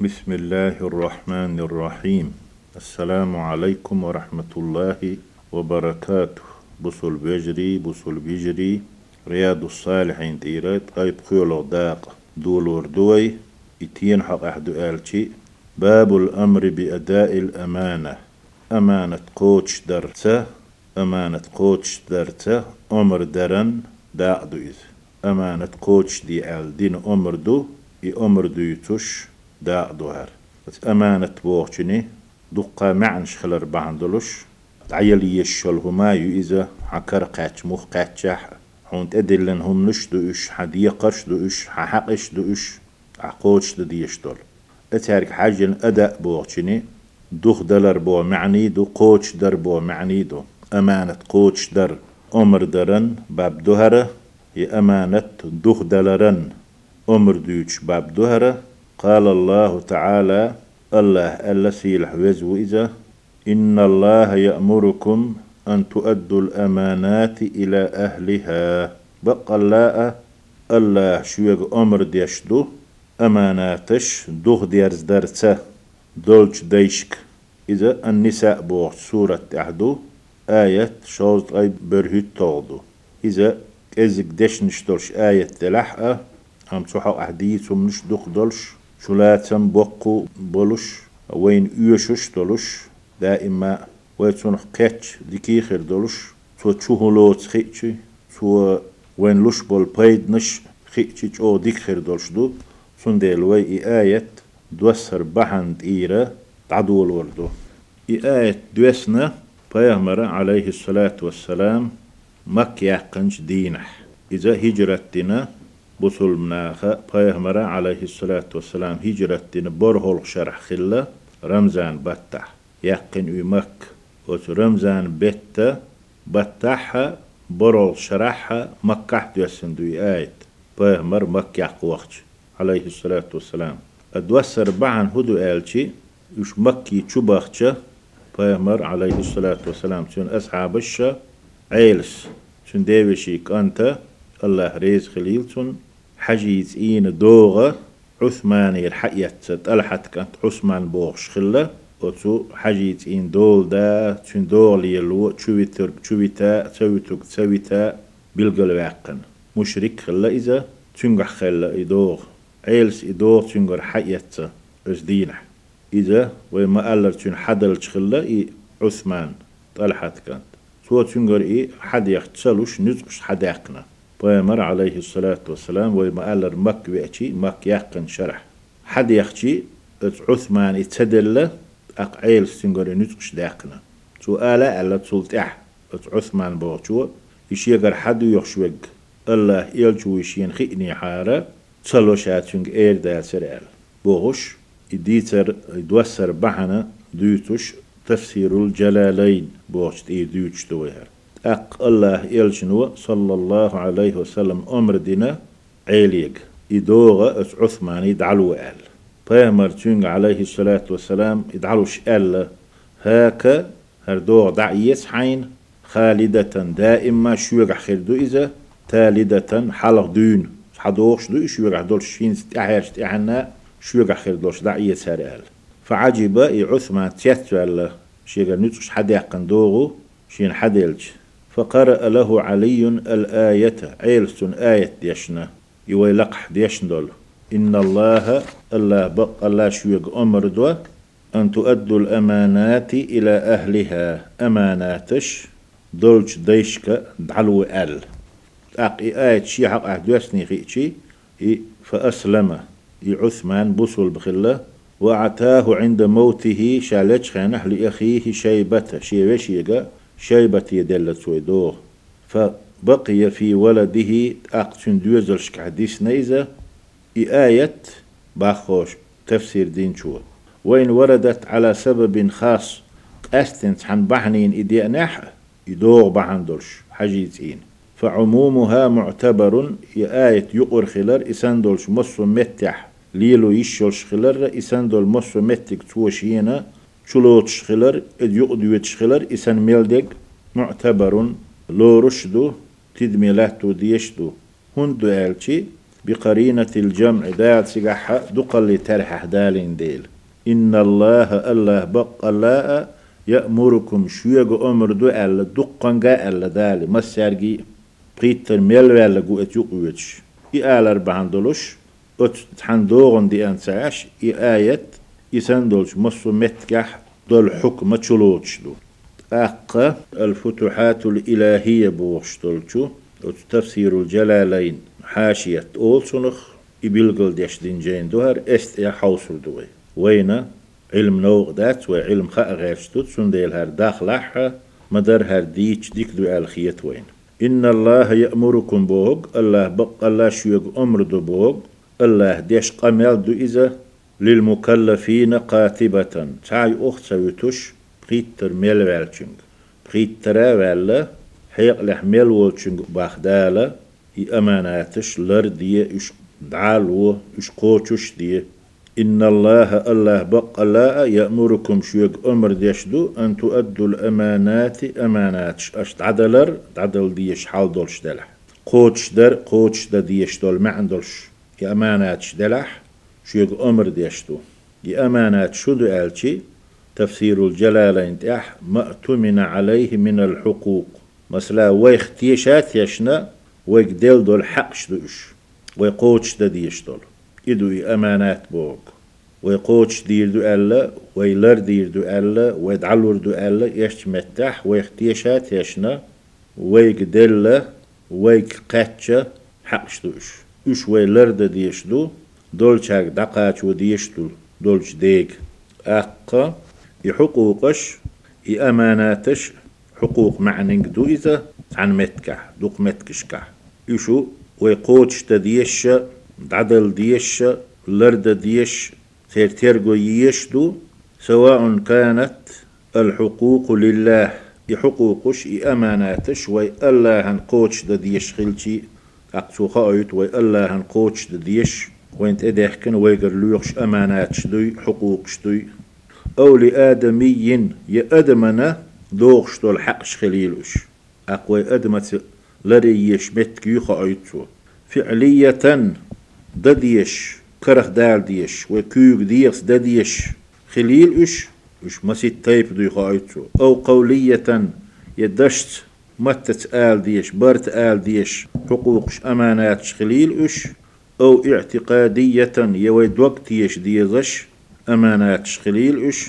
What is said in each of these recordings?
بسم الله الرحمن الرحيم السلام عليكم ورحمة الله وبركاته بصل بجري بصل بجري رياض الصالحين تيرات قيد خيولو داق دول وردوي اتين حق أحدو آلتي باب الأمر بأداء الأمانة أمانة قوتش درته أمانة قوتش درته أمر درن داقدو إذ أمانة قوتش دي آل دين أمر دو إي أمر دو يتوش داقدو هر أمانة بوغشني دقا معنش خلر بعندلوش عيل يشل هما إذا حكر قاتش مخ قاتشاح هون تدلن هم نش دو إش حدي قرش دو إش حقش دو إش عقوش دو ديشتول أتارك حاجة أداء بوغشني دوخ دلر بو معني دو قوش در بو معني دو. أمانة قوش در أمر درن باب هي أمانة دوخ دلرن أمر دوش باب دهرة قال الله تعالى الله ألا سيلح وزو إذا إن الله يأمركم أن تؤدوا الأمانات إلى أهلها. بقى الله الله شويق أمر ديشدو أماناتش دوغ ديرز درسة دولج ديشك. إذا النساء بوغ سورة تحدو آية شوز أي برهيت تغدو. إذا إزك دش نشترش آية تلحقة هم تحو أحديثم نش دوغ دولش. شلاتم بقو بولش وين يوشش دولش دائما ويتون قيتش ديكي خير دولش تو تشوهو لو تخيتشي تو وين لوش بول بايد نش خيتشي أو ديك خير دولش دو سنديل وي آية دوسر بحند إيرا تعدو الوردو آية دوسنا بيامر عليه الصلاة والسلام مك يقنش دينح. إذا هجرتنا بصل مناخة بيامر عليه الصلاة والسلام هجرتنا برهول شرح خلا رمزان بتح يقن مك وت رمزان بتا بتحها برول شرحها مكة دوسن دوي آية بيامر مك يقوخش عليه الصلاة والسلام. أدوسر بعن هدو آلشي يش مكي تشبخشة بيامر عليه الصلاة والسلام. تون أصحاب الشا عيلس تون ديوشيك أنت الله ريز خليل حجيز إين دوغة عثماني الحقية تلحت كانت عثمان بوغش خلة وتو حجيت إن دول دا تون دول يلو تشويتر تشويتا تسويتوك تسويتا بالقل واقن. مشرك خلة إذا تنجح خلة إدوغ عيلس إدوغ تنجر حقية أس دينح. إذا وما ألر تون حدل تخلة إي عثمان. طلحت كانت. سوى تنجر إي حد يختسلوش نزقش حد بيامر عليه الصلاة والسلام وما ألر مك بيأتي مك يقن شرح. حد يختي عثمان اتدل أق عيل سنجر نزقش داقنا سؤال على تسلتح عثمان بوغشو يشيغر حد يخشوق الله يلجو يشين خيني حارة تسلو شاتشنج اير دال سرال بوغش إديتر يدوسر بحنا ديوتش تفسير الجلالين بوغش إي ديوتش دوهر أق الله يلشنو صلى الله عليه وسلم أمر دينا عيليق إدوغة أس عثمان يدعلو آل. بيامر تشنج عليه الصلاة والسلام يدعلوش آل. هاكا هردوغ دعيس حين خالدة دائما شوغ خيردو إذا تالدة حلق دون حدوغش دو شوغ دول شين ستعيش تعنى شوغ خير دوش دعية سارال فعجب عثمان تيتوال شيغا نتوش حد يقن دوغو شين حديلج فقرأ له علي الآية عيلستون آية ديشنا يوي لقح ديشندول إن الله الله بق الله شويق أمر دوا أن تؤدوا الأمانات إلى أهلها. أماناتش دولش ديشك دعلو أل. أقي آية شي حق أهدوسني غيتشي فأسلم. عثمان بوصل بخلة وأعتاه عند موته شالج خانح لأخيه شيبة شيبة شيبة يدل سويدوه فبقي في ولده أقتن دوزل حديث نيزة آية باخوش تفسير دين شو. وين وردت على سبب خاص أستنت عن بحنين إدي نح يدوغ بحندلش حجيزين. فعمومها معتبر آية يقر خلر إساندولش مصو متح ليلو يشولش خلر إساندول مصو متك توشينا شلوتش خلر إد يقدويتش خلر إسان ميلدك معتبر لو رشدو تدمي لاتو ديشدو. هندو آلشي بقرينة الجمع دال سيقحة دقل ترحح دالين ديل. إن الله الله بق الله يأمركم شوية أمر دو ألا دقنقا ألا دالي مسارجي قيتر ميل ولا قو اتيوقوش إي آلر بهندلوش أت تحندوغن دي أنساش إي آية إسندولش مصو متكح دول حكم تشلوش دو. أقا الفتوحات الإلهية بوغشتولشو تفسير الجلالين حاشية أولسونخ إبلغل ديش دين دوهر إست يا حوصل دوي. وينا؟ علم نوغ دات وعلم خاء غيرشتوت سنديل هر داخلح مدر هر ديش ديك دو ألخيت وين إن الله يأمركم بوغ الله بق الله شويق أمر دو بوغ الله ديش قمال دو إذا للمكلفين قاتبة. تعي أخت سويتوش بريتر ميل والچنگ بريتر ولا حيق لح ميل والچنگ باخدالا i أماناتش لر دي إش دعالو إش قوتش دي إن الله الله بق لا يأمركم شويق أمر ديشدو أن تؤدوا الأمانات أماناتش. أشت عدلر عدل ديش حال دولش دلح. قوتش در قوتش دا ديش دول ما عندولش يا أماناتش دلح. شويق أمر ديشدو يا أمانات شو دو ألشي تفسير الجلالين تح ما اؤتمن عليه من الحقوق. مثلا ويختيشات يشنا ويقدل دول حقش دوش. ويقوتش دا ديش دول إدو أمانات بوغ ويقوتش دير دو ألا ويلر دير دو ألا ويدعلور دو ألا يشت متح ويختيشات يشنا ويقدل ويك قاتشا حقش دوش. إش ويلر دا ديش دو دولشاك دقاش وديش دول دولش ديك أقا يحقوقش يأماناتش حقوق معنينك دو إذا عن متكح دوق متكشكح يشو ويقوتش تديش دعدل ديش لرد ديش تيرتيرغو يشدو سواء كانت الحقوق لله يحقوقش أماناتش وي الله هنقوتش دا ديش خلشي أقصو خايت وي الله هنقوتش دا ديش وين تدحكن ويقر لوخش أماناتش دوي حقوقش دوي أو لآدمي يأدمنا دوغش دول حقش خليلوش. أقوى أدمت لري يشمت كيوخا أيتسو فعلية دديش كره دال ديش وكيوك ديش دديش خليل إش إش مسيت تايب ديخا أيتسو أو قولية يدشت متت آل ديش برت آل ديش حقوقش أمانات خليل إش أو اعتقادية. يويد وقت يش ديزش أمانات خليل إش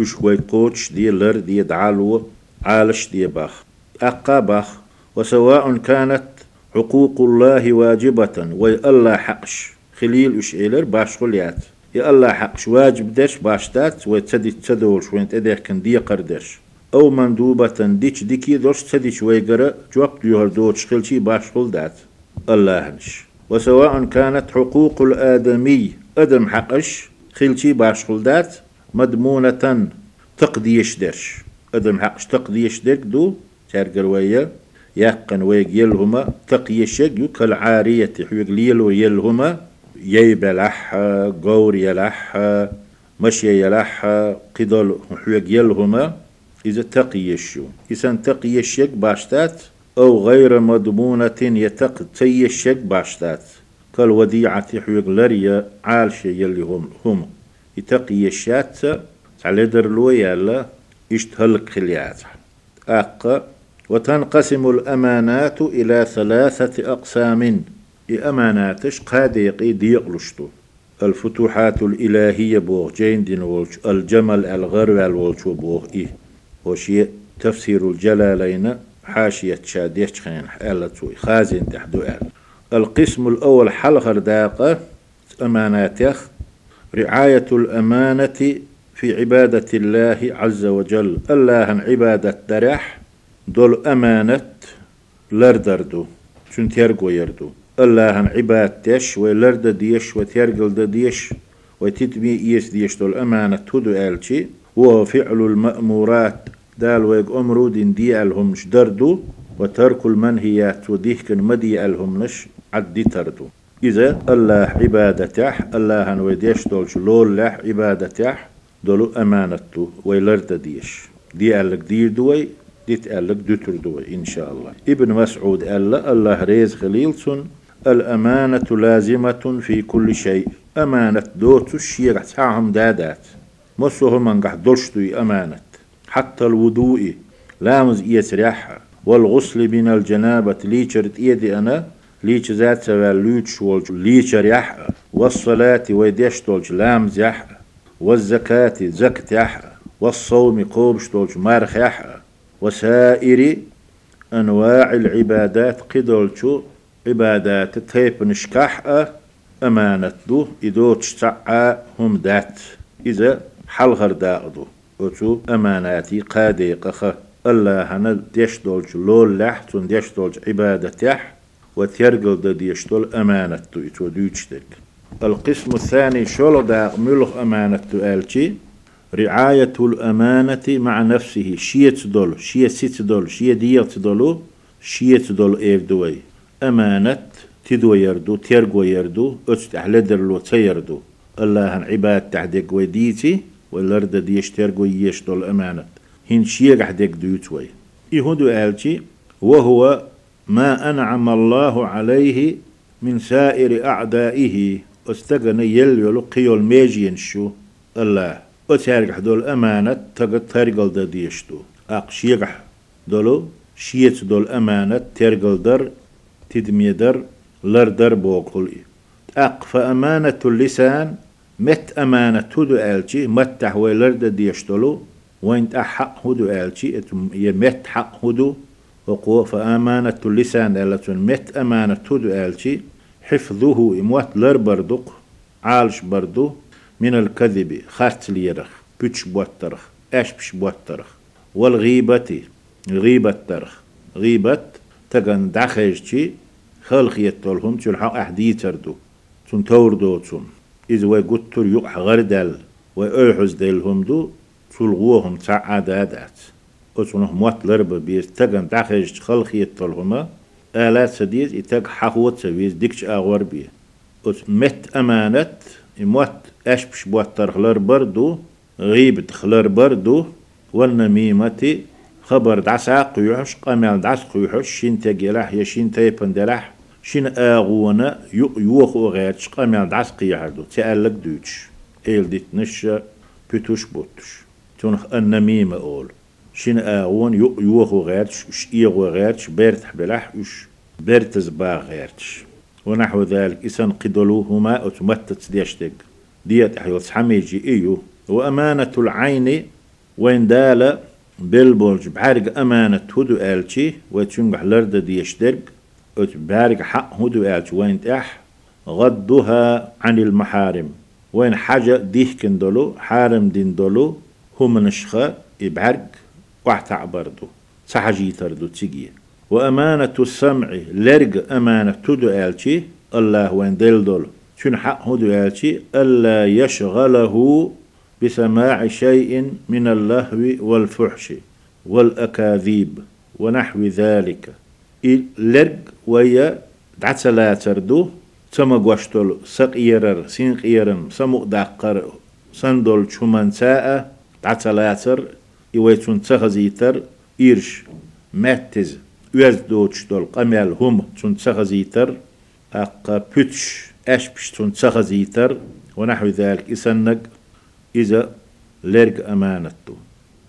إش ويد قوتش دي لر دي دعالو عالش دي باخ. أقا باخ وسواء كانت حقوق الله واجبة وي الله حقش. خليل إش إيلر باش خليات. يا الله حقش واجب دش باشتات ويتسدي تسدولش وين تدير كن دي قردش أو مندوبة ديش ديكي دوش تدي شوي قرأ جواب ديوهر دوش خلشي باش خلدات. الله نش وسواء كانت حقوق الآدمي أدم حقش خلشي باش خلدات مدمونة تقديش درش. أدم حقش تقديش درك دو تارقر ويا يقن ويق يلهما تقيشك يكل عارية حيق ليلو يلهما ييبلح قور يلح مشي يلح قدل حيق يلهما إذا تقيشو إذا تقيشك باشتات أو غير مضمونة يتق تيشك باشتات. كالوديعة حيق لريا عالشة يلي هم هم. يتقيشات على درلو يلا اشتهلك خليات. أقا وتنقسم الأمانات إلى ثلاثة أقسام. أماناتش قاديقي ديقلشتو الفتوحات الإلهية بوغ جين دين ولش الجمل الغر والولش بوغ إيه وشي تفسير الجلالين حاشية شاديش خين ألتوي خازن تحدو أل. القسم الأول حلغر داقة أماناتيخ رعاية الأمانة في عبادة الله عز وجل. الله عبادة درح دول أمانة لردردو چون تيرغو يردو. الله عباد تش ولرد ديش وتيرغل ديش وتتبي إيس ديش دول أمانة تدو آلشي وهو فعل المأمورات دال ويق أمرو دين دي ألهم دردو وترك المنهيات وديه كن مدي ألهم نش عدي تردو. إذا الله عبادته الله وديش دول لول لح عبادته دولو أمانته ويلرد ديش. دي ألك دير دوي ديت ألك دوتر دوي إن شاء الله. ابن مسعود ألا الله ريز خليلسون الأمانة لازمة في كل شيء. أمانة دوت الشيء تعهم دادات. مصوه من قح دلشتوي أمانة. حتى الوضوء لامز يسرح والغسل من الجنابة ليشرت إيدي أنا؟ ليش ذات سوال ليش والج ليشر يح والصلاة ويديش تولج لامز يح والزكاة زكت يح والصوم قوبش تولج مارخ يح وسائر أنواع العبادات قدولشو عبادات تيب نشكح أمانة دو إدو تشتعى هم دات. إذا حلغر داقدو وتو أماناتي قادي قخ الله هنا ديش دولج لول لح تون ديش دولج عبادة يح وتيرقل دا ديش دول أمانة دو إتو ديوشتك القسم الثاني شولو داق ملخ أمانة آلتي رعاية الأمانة مع نفسه شيت دول شيت ست دول شيت ديت دولو شيت دول إيف دوي أمانة تدو يردو تيرقو يردو أتت أحلدر لو تيردو الله عباد تحدق وديتي والأرض ديش تيرقو يش دول أمانة. هن شيق حدق دوتوي يهودو آلتي وهو ما أنعم الله عليه من سائر أعدائه. أستغنى يلو قيول ميجين شو الله أتارجح دول أمانة تقد ترقل دا ديشتو أق شيرح دولو شيت دول أمانة ترقل در تدمي در لر در بوقل اللسان مت أمانة هدو آلتي مت تحوي لر دا ديشتولو وين أحق هدو آلتي يمت حق هدو وقوة فأمانة اللسان ألتون. مت أمانة هدو آلتي حفظه إموات لر بردق عالش بردو من الكذب خارت ليرخ بيتش بوترخ اش بش بوترخ والغيبة غيبة ترخ. غيبة تغن دخيجتي خلق يتولهم تلحق أحدي تردو تون توردو تون إذا ويقتر يقح غردل ويأحز ديلهم دو تلغوهم تعادادات أتونه موت لرب بيز تغن دخيجت خلق يتولهم آلات سديز إتاق حقوت سويز ديكش أغور بيه. مت أمانة موت اش بش بوتر بردو غيب خلر بردو والنميمة خبر دعسا قيوحش قامل دعس قيوحش شين تجلح يا شين تيبن دلح شين آغونا يوخ غيرش قامل دعس قيوحدو تألق دوتش. إيل ديت نش بتوش بوتش. تونخ النميمة أول. شين آغون يوخ غيرش اش إيغو غيرش بيرتح بلح اش بيرتز با غيرش ونحو ذلك إسان قدلوهما أتمتت ديشتك ديت أحيوس حميجي إيو. وأمانة العين وين دال بلبولج بحارق أمانة هدو آلتي ويتشنق لرد ديشترق بحارق حق هدو آلتي وين تح غضها عن المحارم. وين حاجة ديهكن دولو حارم دين دولو هم نشخة إبعرق وحتع بردو سحجي تردو تيجي. وأمانة السمع لرق أمانة تدو آلتي الله وين دل دولو شن حق هدو آلتي ألا يشغله بسماع شيء من اللهو والفحش والأكاذيب ونحو ذلك. لرق ويا دعتلا تردو سما قوشتل سقيرر سين قيرن سمو داقر سندول شمان ساء دعتلاتر إويتون تخزيتر إيرش ماتز üez doğuçdol qamel hum tun تخزيتر أق بتش أش بش تون تخزيتر ونحو ذلك إسنق إذا لرق أمانته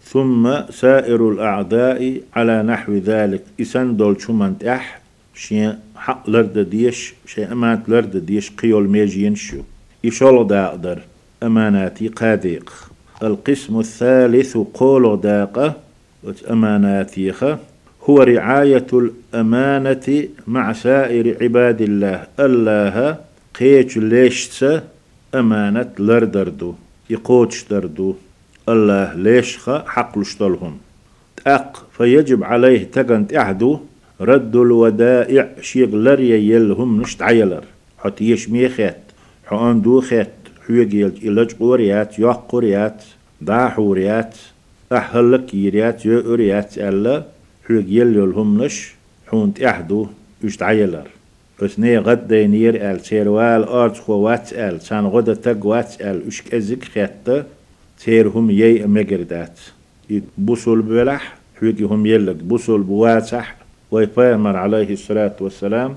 ثم سائر الأعداء على نحو ذلك إسن دول شمنت أح شيء حق لرد ديش شيء أمانت لرد ديش قيول ميجين شو إشال داقدر أماناتي قاديق القسم الثالث قول داقة أماناتيخة هو رعاية الأمانة مع سائر عباد الله. الله قيش ليش أمانة لردردو يقوتش دردو. الله ليش حق لشتلهم تأق فيجب عليه تقنت أحدو رد الودائع شيغ لريا يلهم نشت عيلر. حتى يشمي خيت حقان دو خيت حيوغيل إلج قوريات يوح قوريات. دا حوريات. أحلك يريات يؤريات ألا. حيوغ يلهم نش. حونت أحدو يشت عيلر. اسني غد دينير أل سيروال آرت خو وات أل سان غدا تق وات أل. إشك ازك خيطة سيرهم يي مجردات بوصل بلح حيوكي هم يلك بوصل بواتح ويبامر عليه الصلاة والسلام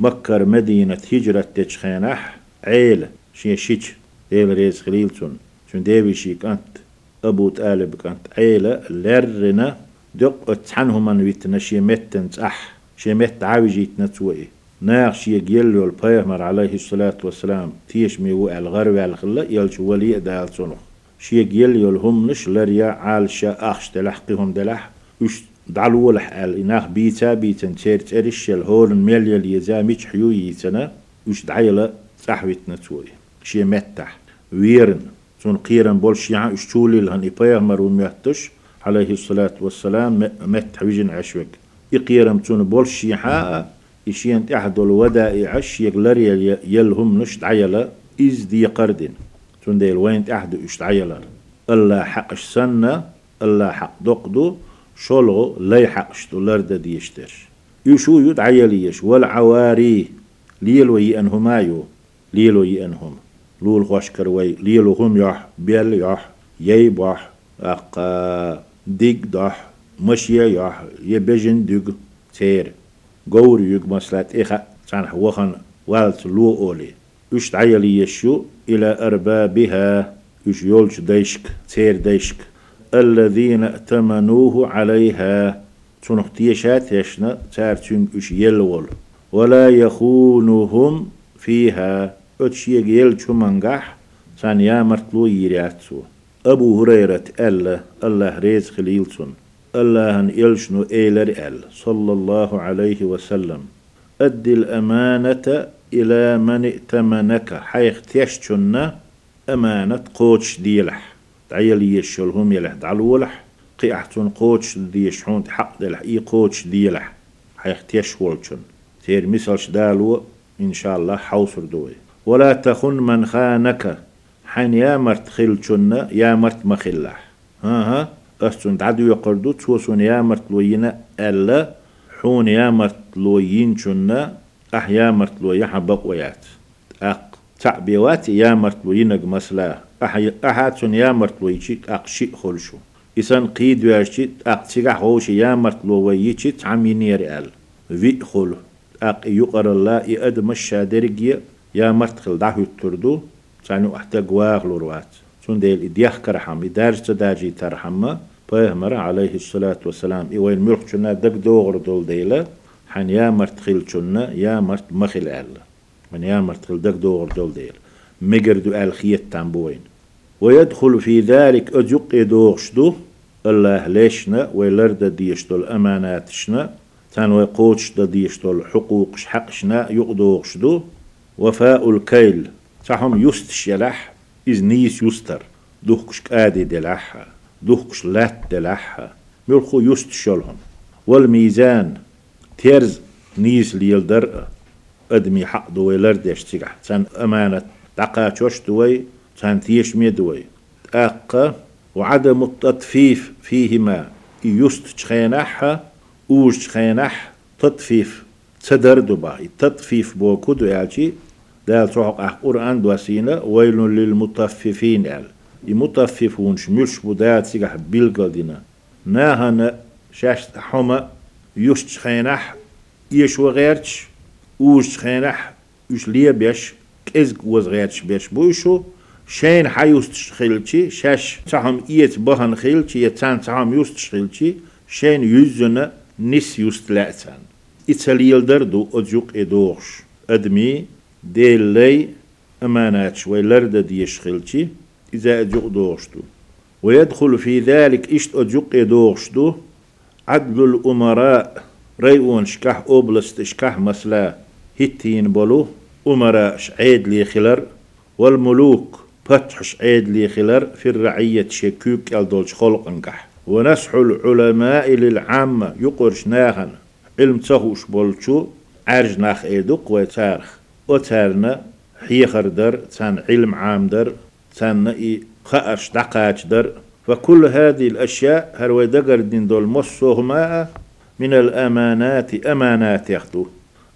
مكر مدينة هجرة تشخينح عيل شي شيش ديل ريز خليلتون شون ديبي شيك أنت أبو تالب كأنت عيلة لرنا دق اتحنهم من ويتنا شي متن أح شي مت عاوجيت نتوئي ناغ شي جيلو البيغمر عليه الصلاة والسلام تيش ميو الغرب على الخلا يلش ولي دال صنخ شي جيلو الهم نش لريا عالشا أخش تلحقهم دلح وش دعلو لح آل إناخ بيتا بيتا تير ترش الهول ميليا ليزا ميش حيو يتنا وش دعيلا تحويت نتوي شي متح ويرن. تون قيرن بول شيعة اشتولي لهن إبايغمر وميهتش عليه الصلاة والسلام مت ويجن عشوك. يقيرم تون بول شيعة. إشيان تحدو الودائع يقلر يلهم نشت عيلا إز دي قردن. تون ديل وين تحدو اشت عيلا الله حقش سنة الله حق دقدو. شلغو لا يحقش لرد ديشتر يشو يد عيليش والعواري ليلو يأنهمايو ليلو يأنهم. لول خوش كروي ليلو هم يح بيل يح ييب يح أق ديك دح مشي يح يبجن ديك تير. قور يق مسلات إخا تنح وخن والت لو أولي. يشت عيلي يشو إلى أربابها يش يولش ديشك تير ديشك. الذين ائتمنوه عليها. تنختيشات يشنا تارتون اش يلول. ولا يخونهم فيها. اتشيق يل شمنقح سان يا مرتلو يرياتسو. أبو هريرة ألا الله ريز خليلسون. الله أن يلشنو إيلر أل. صلى الله عليه وسلم. أدي الأمانة إلى من ائتمنك. حيخ تيشتنا أمانة قوتش ديلح. تعيل يشلهم يلح دعلولح قي أحتون قوتش ديشحون حق دلح. إي قوتش ديلح حيخ تيشولشن تير مثلش دالو إن شاء الله حوصر دوي. ولا تخن من خانك. حين يا مرت خلشن يا مرت مخلح ها ها. أستون دعدو يقردو توسون يا مرت لوينا ألا. حون يا مرت لوين شن أح يا مرت لوي حبق ويات. أق. تعبيوات يا مرت لوينك مسلا. أح أحاتون يا مرت لويشي أق شيء خلشو. إسان قيد ويرشي أق تيغا هوش يا مرت لويشي تعمينير أل في خلو أق يقر الله إأد مشا درجية يا مرت خل دعو تردو سانو أحتاج واغلو روات سون ديل إدياخ كرحم إدارج تداجي ترحم. بيهمر عليه الصلاة والسلام. إوين ملك شنا دق دوغر دول ديلا. حن يا مرت خل شنا يا مرت مخل أل. من يا مرت خل دق دوغر دول ديل مجر دو آل خيت تنبوين ويدخل في ذلك أجق دوغشدو الله ليشنا ويلرد ديشتو الأماناتشنا تان ويقوتش ديشتو الحقوق حقشنا يقدوغشدو وفاء الكيل. تحهم يستش يلح. إز نيس يستر. دوخكش كآدي دلحها دوخكش لات دلحها ملخو يستشلهم والميزان. تيرز نيس ليلدر أدمي حق دوي لردش تيجح تان أمانة تقاتشوش دوي. تان تيش ميدوي. أقا وعدم التطفيف فيهما. يست تخينحها اوش تخينح تطفيف. تدر دبا التطفيف بوكو يالشي دال صحق أح قرآن دوسينا ويل للمطففين ال. يمطففون شمش بدات سيجح بيلقلدنا ناهنا شاش حما يوش خينح يش وغيرش اوش خينح يش ليه بيش كز وز غيرش بيش بوشو شين حيوست خيلتي شاش تهم إيت بهن خيلتي يتان تهم يوست خيلتي شين يزنا نس يوست لأتان إتاليل دردو أجوك إدوش أدمي ديل لي أمانات شوي لرد ديش خيلتي إذا أجوك دوشتو ويدخل في ذلك إشت أجوك إدوشتو عدل الأمراء ريون شكح أوبلست شكح مسلا هتين بلو أمراء شعيد لي خلر والملوك فتح شعيد لي خلر في الرعية شكوك يلدولش خلق انكح ونسح العلماء للعامة يقرش ناهن علم تهوش بولشو عرج ناخ ايدوق ويتارخ. وتارنا حيخر در تان علم عام در تان اي خأرش دقاج در. فكل هذه الأشياء هروي دقر دين دول مصوهما من الأمانات أمانات يخدو.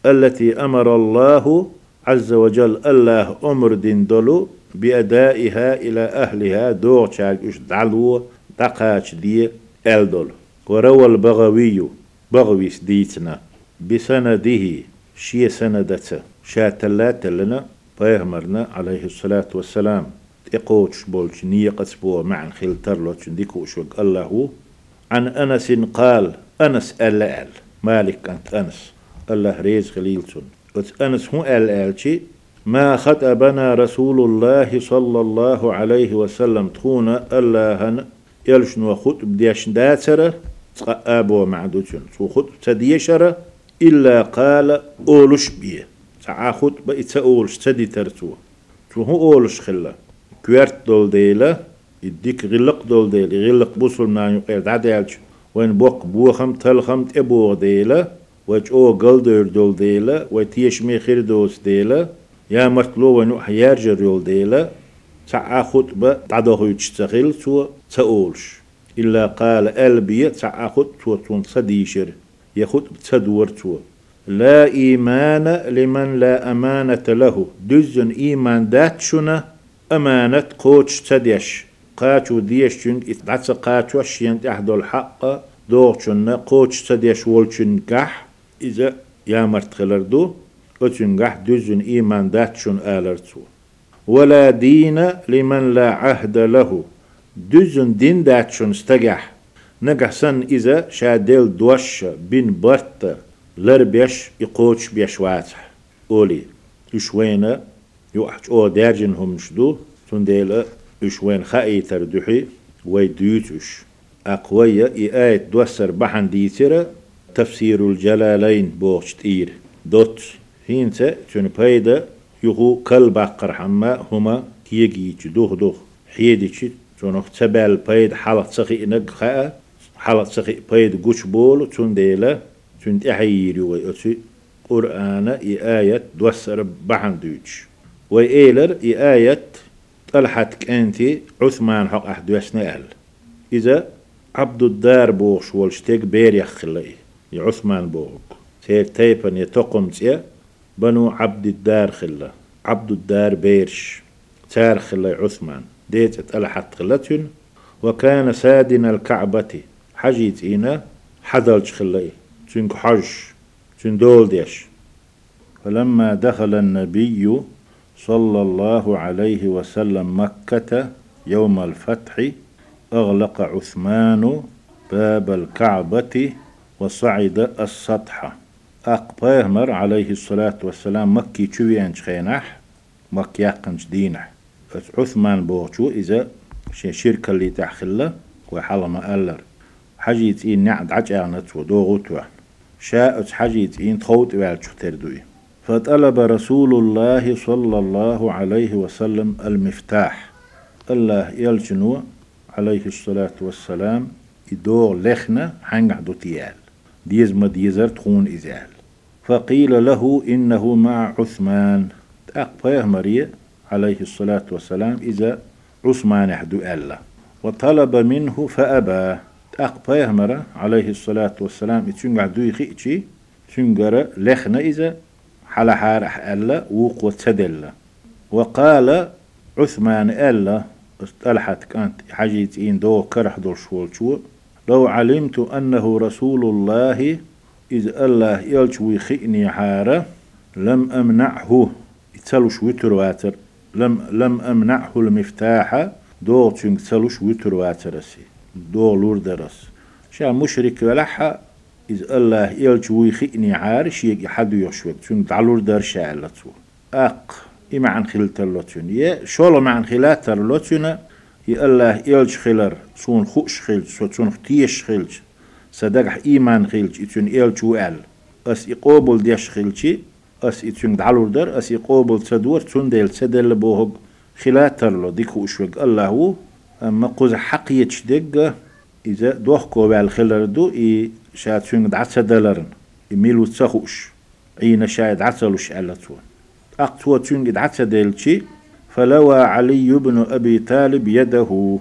التي أمر الله عز وجل الله أمر دين دولو بأدائها إلى أهلها دور شاك إش دعلو دقاش دي ألدول. وروى البغوي بغويس ديتنا. بسنده شي سندتا شاتلات لنا بيغمرنا عليه الصلاة والسلام. إقوش بولش نيقص بو مع خلتر لوش ديكو شوك الله. عن أنس قال أنس أل مالك أنت أنس. الله ريز خليلتون أنس هو أل أل ما خطبنا رسول الله صلى الله عليه وسلم. تخونا الله يلشن وخطب ديش داتر أبو معدوتون سو خطب تديشر إلا قال أولش بيه. تعا خطبة إتسا أولش تدي ترتو تو هو أولش خلا. كوارت دول ديلا. يديك غلق دول ديلا. غلق بوصل ما يقير دعدالش وين بوق بوخم تلخم تبوغ ديلا. وج أو دول ديلا. وتيش ميخير دوس ديلا. يا مرتلو ونو حيارجر يول ديلا تعا خطبة تعدوه يتشتغل تو تأولش. إلا قال ألبية تون صديشر. يخط تدور تو. لا إيمان لمن لا أمانة له. دزن إيمان داتشنا أمانة قوتش تديش. قاتو ديش جن إتعتس قاتو الشين تحدو الحق. دوغشن قوتش تديش والشن كح إذا يا مرت خلردو أتنجح دزن إيمان داتشن آلرتو ولا دين لمن لا عهد له دزن دين داتشن استجح نجحسن إذا شادل دوش بين برت لر بيش يقوتش بيش واتح أولي يشوينا يوحش أو دارجن هم شدو تنديلا يشوين خائي تردحي ويديوتش أقوية إي آية دوسر بحن ديترة تفسير الجلالين بوغش تير دوت هينتا تون بايدا يغو كل باقر حما هما كيجي دوخ دوخ حيدي تونخ تبال بايد حالة سخي إنك خاء حالة سخي بايد قوش بول تون ديلا تون تحييري ويأتي قرآن إي آية دوسر بحن دوتش وإيلر إي آية طلحت كأنتي عثمان حق أحد يسنأل إذا عبد الدار بوغش والشتيك بير يخلي عثمان بوغ تير تيبن يتقم تيا بنو عبد الدار خلا. عبد الدار بيرش. تار خلا عثمان. ديت طلحت خلتن وكان سادن الكعبة. حجيت إنا. حدلش خلي. تنك حج. تن دول ديش. فلما دخل النبي صلى الله عليه وسلم مكة يوم الفتح أغلق عثمان باب الكعبة وصعد السطح. أقباهمر عليه الصلاة والسلام مكي تشوي خينح مكي يقنش دينح. عثمان بوغشو إذا شركة اللي وحالا ما ألر. حجيت إن نعد عجانت ودوغوتوا شاءت حجيت إن تخوت والشو تردوي. فطلب رسول الله صلى الله عليه وسلم المفتاح. الله يلجنو عليه الصلاة والسلام يدور لخنا حنق دوتيال ديز ديزر تخون إزال فقيل له إنه مع عثمان. أقفاه مريا عليه الصلاة والسلام إذا عثمان يحدو ألا. وطلب منه فأبى. أقفاه مرة عليه الصلاة والسلام يتشنقع دوي خيتشي تشنقر لخنا إذا حلا حارح ألا وقوة تدل وقال عثمان ألا استلحت كانت حاجيت إن دو كرح دو شوال شو لو علمت أنه رسول الله إذ الله يلشوي خئني حارة لم أمنعه. يتسلوش وتر واتر. لم لم أمنعه المفتاح. دو تشنك تسلوش وتر واترسي دو لور درس. شا مشرك ولحا إذ الله يلشوي خئني عارش يجي حد يشوك تشنك تعلور درشا ألتو أق. إما عن خلت اللوتون يا شولو مع خلات اللوتون يا الله يلش خلر سون خوش خلج سون ختيش خلج صدق إيمان خلج يتون يلش وعل أس يقوبل ديش خلجي أس يتون دعلور در أس يقوبل تدور تون ديل تدل بوهق خلات اللو ديكو أشوك الله هو أما قوز حق يتشدق إذا دوخ كوبال خلر دو إي شاتون دعت دلرن يميلو تسخوش عين شايد عتلوش على تون أقتوى تنجد عتسى ديلشي فلوى علي بن أبي طالب يده.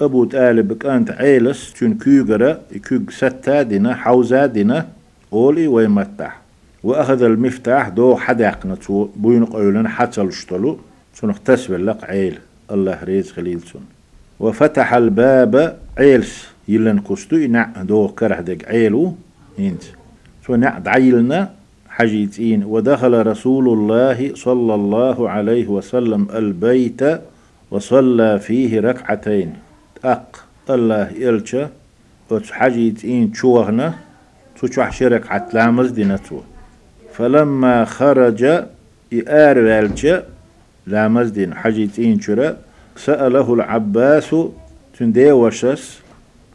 أبو طالب كانت عيلس تن كيغرا كيغ ستا دينا حوزا دينا أولي ويمتح وأخذ المفتاح دو حداق نتو بوين قولن حتى لشتلو سنخ تسوي لق عيل. الله ريز خليلسون وفتح الباب عيلس يلن كستو نع دو كره دق عيلو إنت. سو نع دعيلنا حجيتين ودخل رسول الله صلى الله عليه وسلم البيت وصلى فيه ركعتين. أق الله إلشا وتحجيتين تشوهنا تشوح شرك عتلامز دينتو. فلما خرج إيار والجا لامز دين. حجيتين شرا سأله العباس تندي وشس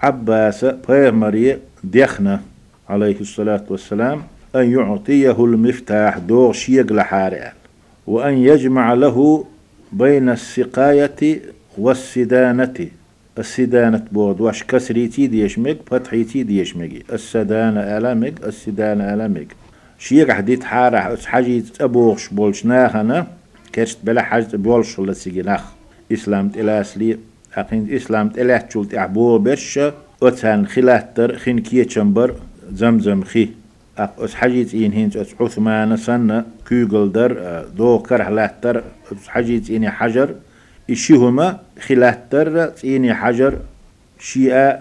عباس بيغمري ديخنا عليه الصلاة والسلام. أن يعطيه المفتاح دور شيق لحارئ وأن يجمع له بين السقاية والسدانة. السدانة بود واش كسريتي ديشمك فتحيتي ديشمك السدانة ألمك السدانة ألمك شيق حديت حارة حاجي أبوغش بولش ناخنا كرشت بلا حاجة بولش لسيجي ناخ. إسلام تلاسلي أقين إسلام تلاتشولت أعبو برش أتان خلاتر خين كية زمزم خي. أس حاجيت إن هنت أس عثمان سنة كوغل در دو كره لاتر أس حاجيت إني حجر إشيهما خلاتر إني حجر شيئا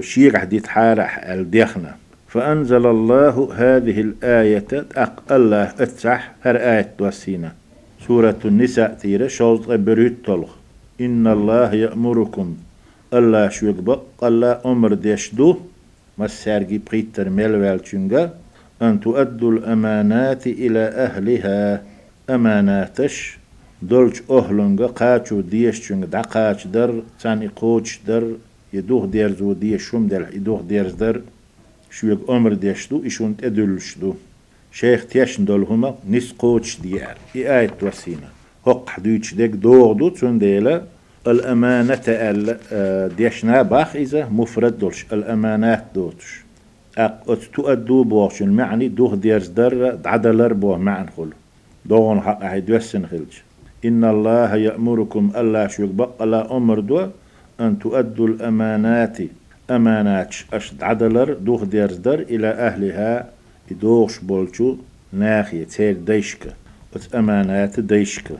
شيء حديت حارح الديخنا فأنزل الله هذه الآية أق الله أتسح هر آية توسينا سورة النساء تيرة شوز بريت طلق إن الله يأمركم. الله شو يقبق الله أمر ديشدو مسارجي بريتر ملوال چونغا أن تؤدوا الأمانات إلى أهلها. أماناتش دولش أهلنغا قاچو ديش چونغ دا قاچ در تاني قوچ در يدوخ ديرزو ديش شوم دل يدوخ ديرز در شو يق أمر ديشدو إشون تدلشدو شيخ تيشن دول هما نس قوچ ديار. إي آية توسينا هق حدوش ديك دوغدو تون ديلا. الأمانة ال آه، ديشنا باخ إذا مفرد دولش. الأمانات دوتش. تؤدو بوش المعني دوه ديرز در عدلر بوه معن خل دوغن حق عيد وسن خلج إن الله يأمركم ألا شوك بق لا أمر دو أن تؤدوا الأمانات. أمانات أشد عدلر دوه ديرز در إلى أهلها دوغش بولشو ناخية تير ديشك. أمانات ديشك.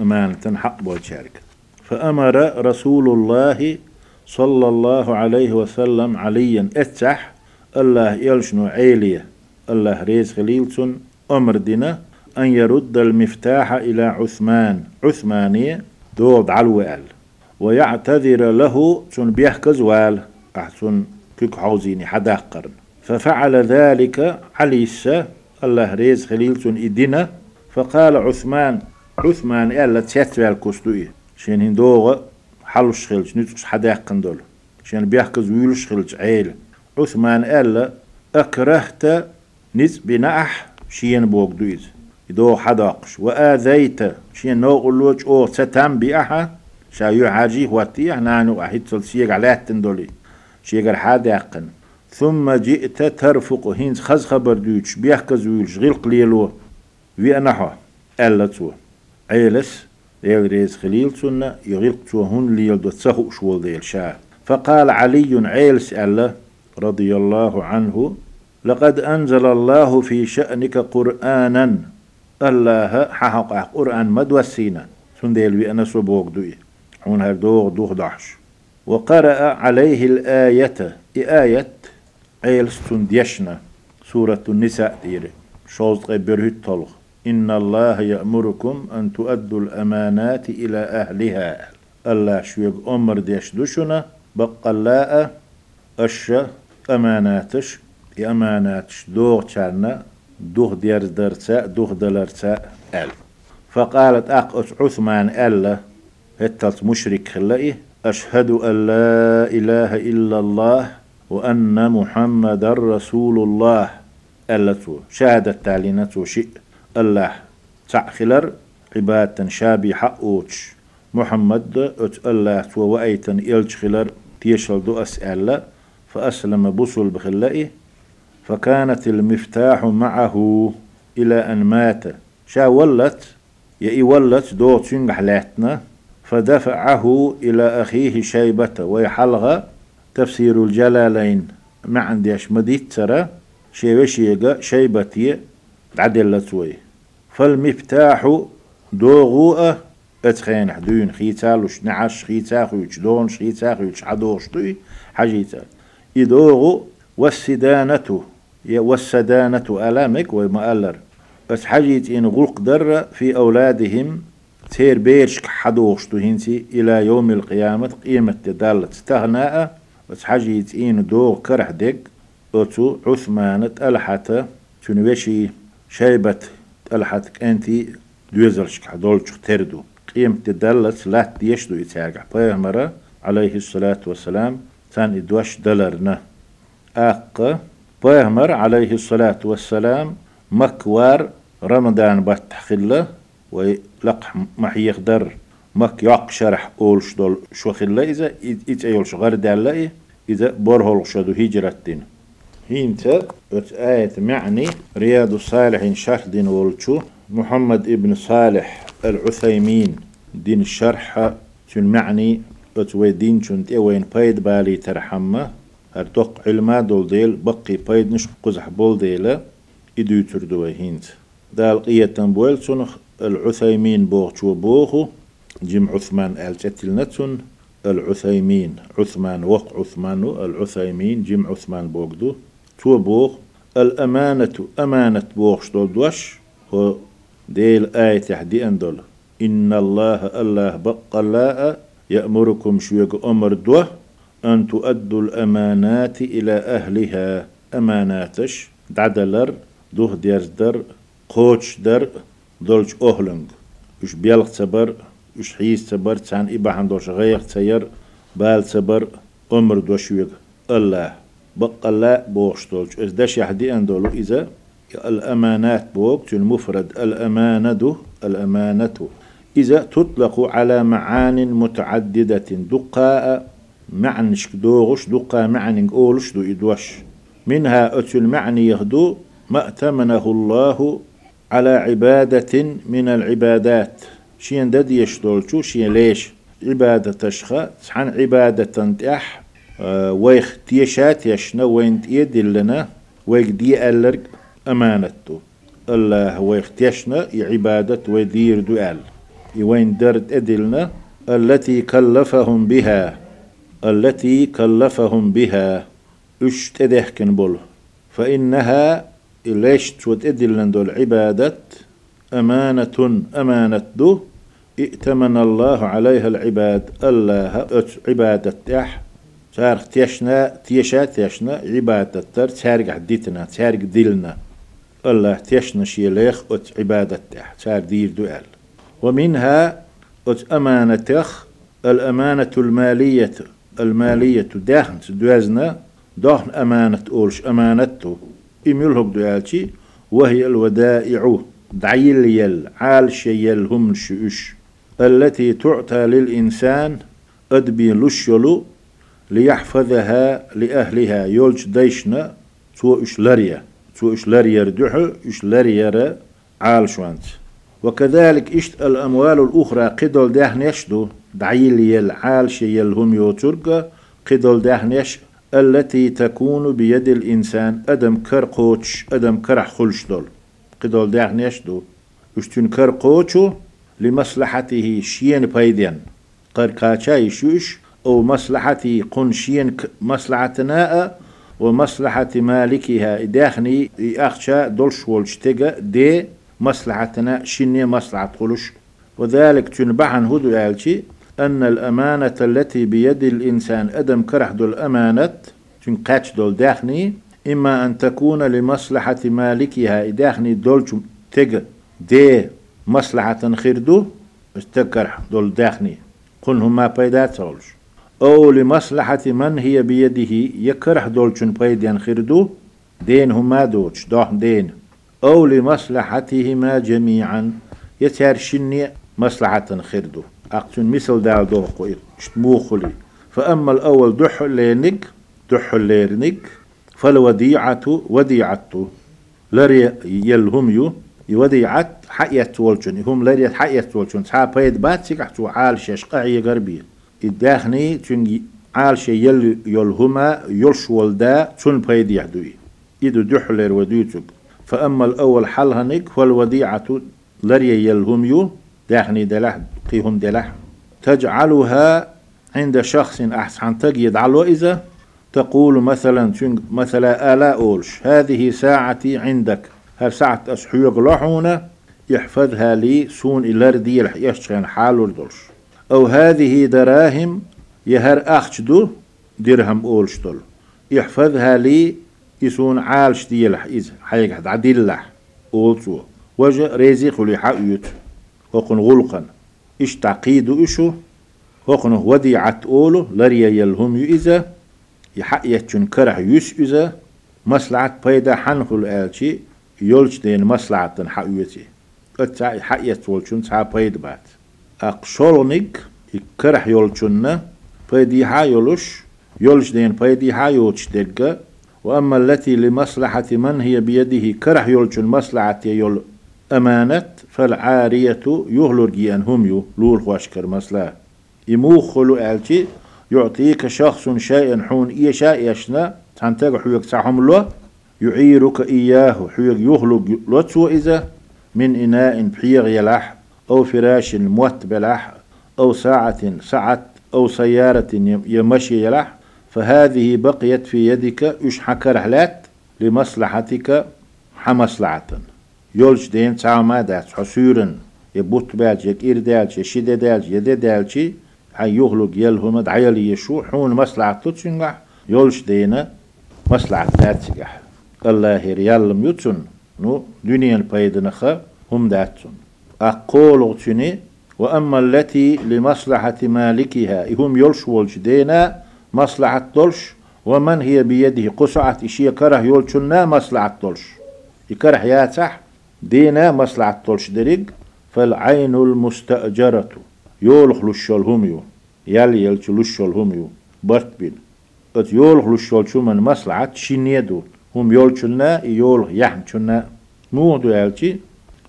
أمانة حق بولشارك فأمر رسول الله صلى الله عليه وسلم عليا. أتح الله يلشنو عيلية. الله ريز خليلتون أمر دينا أن يرد المفتاح إلى عثمان. عثمانية دود علوال. ويعتذر له تون بيحكز وال. أحسن كيك حوزيني حدا قرن ففعل ذلك عليسة الله ريز خليلتون إدنا فقال عثمان عثمان إلا تيتوال كستوية شين هندوغ حلوش خلج نتوش حدا يقن دول. شين بيحكز ويلوش خلج عيل. عثمان ألا أكرهت نز بناح شين بوك دويز يدو حداقش. وآذيت شين نوغ اللوج أو ستام بيأحا شايو حاجي واتيه نانو أحيد سلسيق عليه تندولي شيقر حدا يقن ثم جئت ترفق هينز خز خبر دوش بيحكز ويلش غير قليلو. ويأنحو. ألا تو عيلس. ديل ريز خليل سنة يغلق توهن ليل دو تسهو شوال ديل شاة. فقال علي عيل سأله رضي الله عنه لقد أنزل الله في شأنك قرآنا الله حقق قرآن مدوسينا. سنديل بأنا سبوك دوي حون هر دوغ دحش وقرأ عليه الآية. آية عيل سنديشنا. سورة النساء ديري. شوز غير طلق إن الله يأمركم أن تؤدوا الأمانات إلى أهلها. الله شويق أمر ديش دوشنا. بقلاء أش أماناتش أماناتش دوغ دوغ درسا دوغ دلرسا أل. فقالت أق عثمان ألا هتلت مشرك خلائي أشهد أن لا إله إلا الله وأن محمد رسول الله. ألا تو شهدت تعلينته شيء. الله تعخلر عبادة شابي حقوش محمد أت تو وأيتن إلج خلر تيشل دو أسأل فأسلم بصل بخلائه فكانت المفتاح معه إلى أن مات. شا ولت يأي ولت دو تنجح لاتنا فدفعه إلى أخيه شيبة ويحلغ تفسير الجلالين. ما عنديش مديت ترى شيبة شيبتي عدلت وي. فالمفتاح دوغوء اتخين حدون خيتالوش نعش خيتاخوش دونش خيتاخوش عدوش توي حاجيتا. إدوغو والسدانة. والسدانة ألامك ومألر بس حاجيت إن غلق در في أولادهم تير بيرشك حدوش هنسي إلى يوم القيامة قيمة دالت استغناء بس حاجيت إن دو كرح دق أتو عثمان ألحت تنوشي شيبة ألحتك أنتي دوزلشك حدولشك تردو قيمة دالت لا يشدو يتاقع بيهمرة عليه الصلاة والسلام. تان إدوش دلرنا أق بيهمر عليه الصلاة والسلام مكوار رمضان بتحخله ويلقح محي يقدر مك يق شرح أولش دول شو خلا إذا إذا يولش غير دالله إذا برهول شدو هجرتين. هينت ات آية معني رياض الصالحين شرح دين ولشو محمد ابن صالح العثيمين دين الشرح تن معني؟ ات ويدين تنت وين بايد بالي ترحمه هرتوق علما دول ديل بقي بايد نش قزح بول ديلا إدو تردو هينت دال قية بويل سنخ العثيمين بوغ بوغو جم عثمان آل نتسن العثيمين عثمان وق عثمان العثيمين جم عثمان بوغدو تو بوغ الأمانة أمانة بوغ شدول دوش هو ديل آية تحدي أندول إن الله الله بقلاء يأمركم شويق أمر دوه أن تؤدوا الأمانات إلى أهلها. أماناتش دعدلر دوه ديرزدر قوش در دولش أهلنج وش بيلغ تبر وش حيس تبر تان إبا عندوش غير تير بال تبر أمر دوشويق الله. بقى الله بوش دولش إذ داش يحدي أندولو إذا؟ الأمانات بوك المفرد الأمانة الأمانة إذا تطلق على معان متعددة دقاء معنش دوغش دقا معنى أولش دو إدوش. منها أتل معني يهدو ما أتمنه الله على عبادة من العبادات. شين دد يشتولشو شين ليش؟ عبادة تشخى عن عبادة تح آه ويخ تيشات يشنا وين تيدلنا ويك دي ألرق أمانته الله ويخ تيشنا عبادة ويدير دوال وين درت أدلنا؟ التي كلفهم بها. التي كلفهم بها. اشتدهكن بول فإنها ليش تود إدلن دول عبادة أمانة أمانة دو. ائتمن الله عليها العباد. الله عبادة تح تارخ تيشنا تيشا تيشنا عبادة تر. تارق عديتنا تارق دلنا الله تيشنا شيليخ عبادة تح تار دير دوال. ومنها أمانتخ الأمانة المالية المالية داخن دوازنا داخن أمانة أولش أمانته إميلهم دوالتي وهي الودائع دعيل يل عال شيل هم شؤش التي تعطى للإنسان أدبي لشلو ليحفظها لأهلها. يولج ديشنا تو إش لريا تو إش لريا ردحو إش لريا عال شوانت وكذلك إشت الأموال الأخرى قدل دهنش دو. دعيل يل عال شيل هم يوترق قدل دهنش التي تكون بيد الإنسان. أدم كر قوتش أدم كرح خلش دول. قدول داغنيش دو. إشتون كر قوتشو لمصلحته شين بايدين قر كاچا يشوش أو مصلحتي قن شين مصلحتنا ومصلحة مالكها داخني أخشى دولش والشتغا دي مصلحتنا شيني مصلحة قلش وذلك تنبعن هدو يالشي أن الأمانة التي بيد الإنسان أدم كرح دول أمانة تنقاتش دول داخني؟ إما أن تكون لمصلحة مالكها داخني دول تج دي مصلحة خيردو استكرح دول داخني. قل هما بيدات سولش أو لمصلحة من هي بيده يكرح دول شن بيدان خيردو دين هما دوش دوح دين. أو لمصلحتهما جميعا. يتارشني مصلحة خيردو. أقتن مثل دال دور قويل شتموخلي فأما الأول دح لينك دح ليرنك فالوديعة وديعته لري يلهم يو يوديعت حقيت ولجن هم لري حقيت ولجن سا بيد بات سيكحتو عال شش قعي الداخني تن عال شي يل يلهما يلش ولدا تن بيد يحدوي إدو دحلر وديتك فأما الأول حلهنك فالوديعة لري يلهم يو داخني دلح قيهم دلح. تجعلها عند شخص أحسن. تجد على إذا تقول مثلا مثلا آلاء أولش هذه ساعتي عندك. هل ساعة أسحيق لحونة يحفظها لي سون إلاردي يشتغن حال وردلش. أو هذه دراهم يهر أخشدو درهم أولش دول. يحفظها لي يسون عالش ديلح إذ حيك حد عدلح أولتو. وجه ريزيق لحايوت وقن غلقا إش تعقيد إشو. وقن وديعة أولو. لريا يلهم يإذا يحقيتشن كره يس إذا مصلحة بيدا حنخل آلشي. يولش دين مصلحة حقيتي أتسا حقيت ولشن سا بيد بات. أقشولنك يكره يولشن. بيدي ها يولش. يولش دين بيدي ها يولش دقة وأما التي لمصلحة من هي بيده كره يولشن مصلحة يول أمانة فالعارية يهلرجي أنهم يو لول خوشكر مصلحة. يموخلو ألتي يعطيك شخص شيئا حون إيا شاء يشنا تنتج حيوك سعهم له يعيرك إياه حيوك يهلق لتسو إذا من إناء بحيغ يلح أو فراش موت بلح أو ساعة سعت أو سيارة يمشي يلح. فهذه بقيت في يدك إشحك رحلات لمصلحتك حمصلحة. يولش دين تعما دات حسورن. يبوت بالج يكير دالج يشيد دالج يد دالجي هاي يغلق يلهم دعيلي يشو حون مصلحة تتشنجح يولش دينا مصلحة تاتشجح الله ريالم يتون نو دنيا البيدنخة هم داتون أقول تني وأما التي لمصلحة مالكها هم يلش ولش دينا مصلحة دولش ومن هي بيده قصعة إشي كره يولشنا مصلحة دولش يكره ياتح دينا مصلحة دولش دريق فالعين المستأجرة. يولخ لشول هميو يال يلش لشول هميو برت بين. أت يولخ شو من مصلحة شينيدو هم يولشنا يولخ يحمشنا مودو يالشي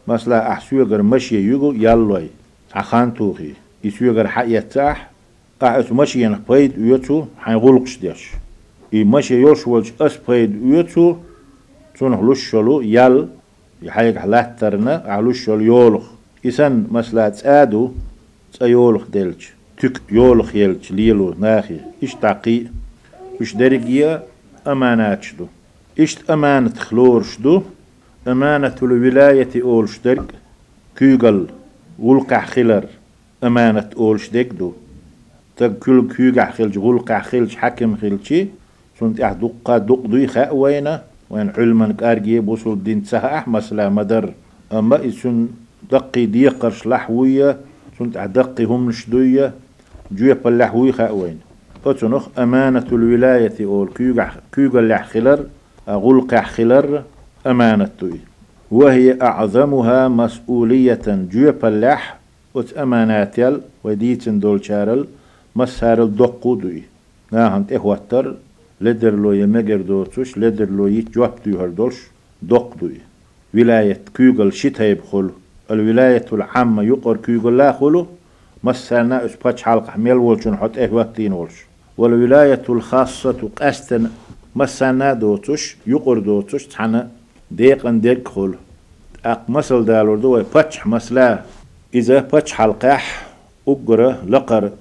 مثلا أحسوغر مشي يوغو يالوي. عخان توخي يسوغر حقيتاح قاعد مشي ين بيد ويتو حين غلقش ديش إي مشي يوش ولش أس بيد ويتو تونه لشلو يال يحيق حلاترنا علوش يولخ. إسان مثلا تسادو تسيولخ ديلش. تك يولخ يلش ليلو ناخي. إش تعقي؟ إش درجية أمانات شدو. إش أمانة خلور شدو؟ أمانة الولاية أولش درج كيغل ولقع خلر. أمانة أولش دو. تك كل كيغع خلج ولقع خلج حكم خلجي سنت أح دقا دق دوي خاء وينا. وين علما كارجي بوصل الدين تسها مثلا مدر. أما إسن دقي ديقرش لحوية سنت دقي هم نشدوية جوية باللحوي خاء وين فتنخ أمانة الولاية أول كيغع كيغع لحخلر أغلق خلر أمانة وهي أعظمها مسؤولية جوب اللح وت أماناتيل وديتن دولشارل مسارل دقودوي ناهنت إخواتر لدر لو يمجر دوتوش لدر لو يتجوب دوهر دولش دقدوي ولاية كيغل شتا يبخل الولاية العامة يقر كيغل لا خلو مسارنا اس باتش حلقة حميل ولشن حط إخواتين ولش. والولاية الخاصة قاستن مسارنا دوتوش يقر دوتوش تحنا ديقن ديك خل أق مسل دالور دو باتش مسلا إذا باتش حلقح أقرأ لقر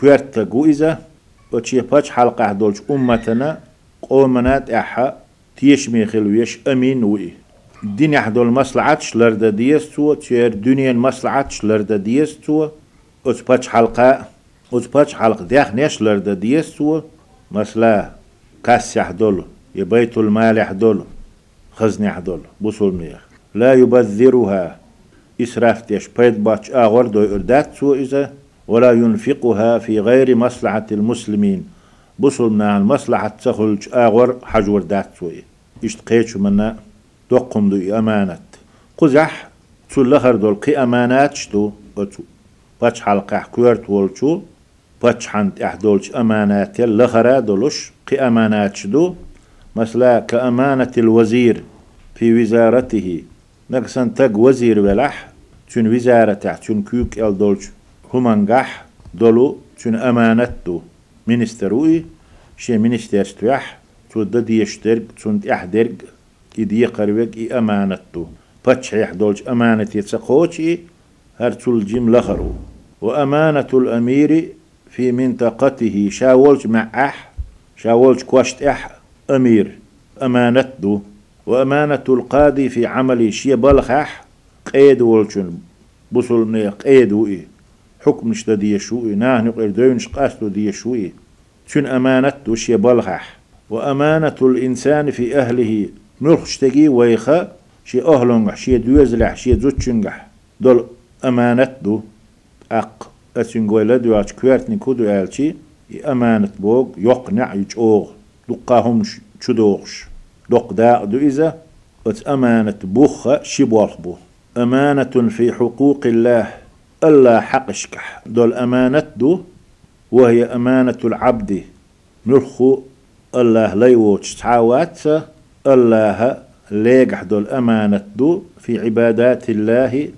كويرت إذا وشي باتش حلقح دولش أمتنا قومنات أحا تيش ميخل ويش أمين وي. الدنيا حدول مصلحتش لردا ديستو تير دنيا مصلحتش لردا ديستو. أوت باتش حلقة أوت باتش حلقة ديخ نيش لردا ديستو. مسلا كاس يحدول يبيت المال يحدول خزني حدول بوصل ميخ. لا يبذرها إسراف تيش بيت باتش آغور دو إردات سو إذا ولا ينفقها في غير مصلحة المسلمين. بوصل من المصلحة تسخلج آغور حجور دات سو إشتقيتش منا دقم دو أمانة قزح تسلخر دول قي أمانات شدو أتو باتش حلقة كويرت والشو باتش حنت أحدولش أمانات لخرا دولش قي أمانات شدو مثلا كأمانة الوزير في وزارته. نقصن تق وزير بلح تون وزارة تون كيوك ال دولش همانقح دولو تون أمانتو منستروي شي منسترستوح تو ددي يشترك تون احدرق إدي قربك إي أمانتو. بتشح دولش أمانة يتسقوشي هرتول جيم لخرو. وأمانة الأمير في منطقته شاولش مع أح شاولش كواشت إح أمير أمانة دو وأمانة القاضي في عملي شي بلخح قيد ولشن بوصل ني قيد وإيه حكم نشتا دي شوئي ناه نقل دوينش قاستو دي شوئي شن أمانة دو شي بلخح وأمانة الإنسان في أهله. نرخشتكي ويخا شي أهلنغح شي دوزلح شي زوتشنغح دول أمانة دو. أق أسنغويلا دواتش كويرتني كودو آلشي أمانة بوغ يقنع يجوغ. دقاهم شدوغش. دق دا دو أت أمانة بوخ شبوخ بو. أمانة في حقوق الله. ألا حقشكح. دول أمانة دو وهي أمانة العبد. نرخو الله ليوتش تعاوات الله ليقح. دول أمانة دو في عبادات الله.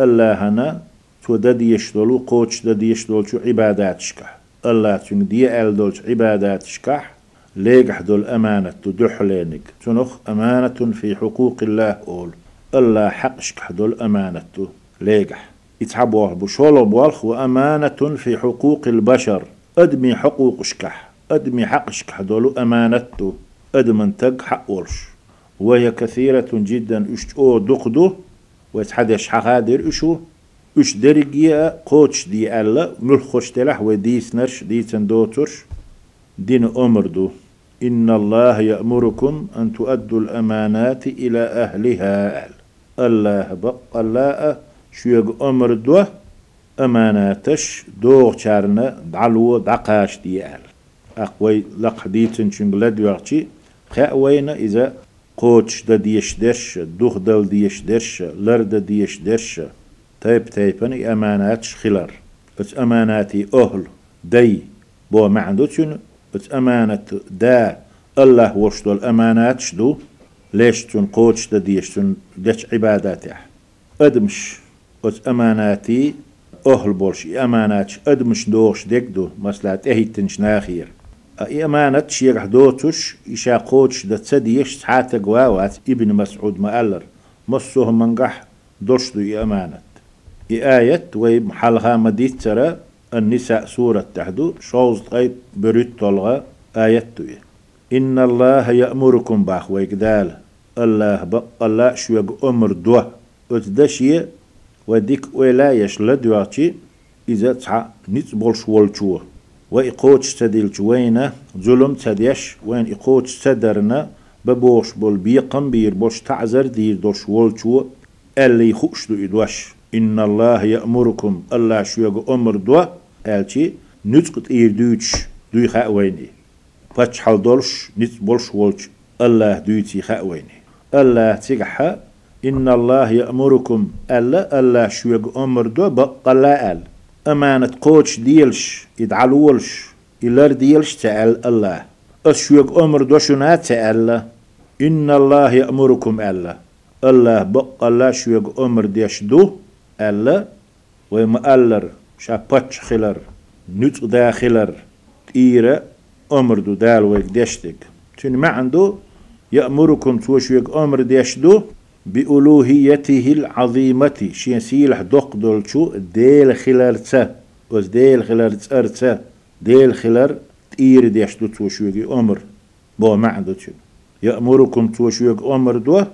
الله هنا تو دد يشدولو قوتش دد يشدول شو عبادات شكح الله تون دي أل دولش عبادات شكح ليقح. دول أمانة دحلينك تنخ أمانة في حقوق الله أول. الله حق شكح دول أمانة ليقح. يتحبوه بشولو بوالخ وأمانة في حقوق البشر. أدمي حقوق شكح. أدمي حق شكح دول أمانة أدمن تق حق ولش وهي كثيرة جدا أشتو دقدو. ويتحدش حقادر أشو. إش درجيا قوتش دي ألا. ملخوش تلح وديس نرش ديتن دوترش. دين أمردو. إن الله يأمركم أن تؤدوا الأمانات إلى أهلها. الله بق الله شويق أمردو أماناتش دوغ شارنا دعلو دقاش دي أهل أقوي لق ديتن شنجلد وقتي خأوينا إذا قوتش دا ديش درش دوغ دل ديش درش لرد ديش درش تايب تايبن أمانات خلر بس أماناتي أهل دي بو معندو تشن بس أمانة دا الله وشدو الأمانات شدو ليش تون قوتش دا ديش تون ديش عباداتي أدمش بس أماناتي أهل بولش أمانات أدمش دوش دو مسلات إهيتنش ناخير أمانة شيرح دوتش إشا قوتش دا تسديش سحاتة قواوات ابن مسعود مألر مصوه منقح دوشدو أمانة آية ويب حلها مديت ترى النساء سورة تحدو شوز قيد بريت طلغة آية توي إن الله يأمركم باخ ويقدال الله بق الله شو أمر دوا اتدشي وديك ولا يشل دواتي إذا تع نيت بولش والشو وإقوتش تديل وينه؟ ظلم تديش. وين إقوتش تدرنا؟ ببوش بول بيقم بير بوش تعزر دير دوش والشو اللي خوش دو إدوش. إن الله يأمركم. الله شو يقو أمر دوا ألشي نتقط إير دوتش دوي خاويني حال دولش نت بولش ولش الله دويتي خاويني الله تيجحا إن الله يأمركم ألا الله شو يقو أمر دوا بقلا أل أمانة قوتش ديلش يدعلولش إلر ديلش تأل الله أس شو يقو أمر دوا شنا تأل إن الله يأمركم ألا الله بقلا شو يقو أمر ديش دو ألا ومألر شابتش خلر نوت داخلر إيرا أمر دو دال ويك ديشتك تون ما عنده يأمركم توشوك أمر ديشدو بألوهيته العظيمة. شين سيلح دق دولشو ديل خلر تسا وز ديل خلر تسر تسا ديل خلر تير ديشدو توشوك أمر. بو ما عنده يأمركم توشوك أمر دو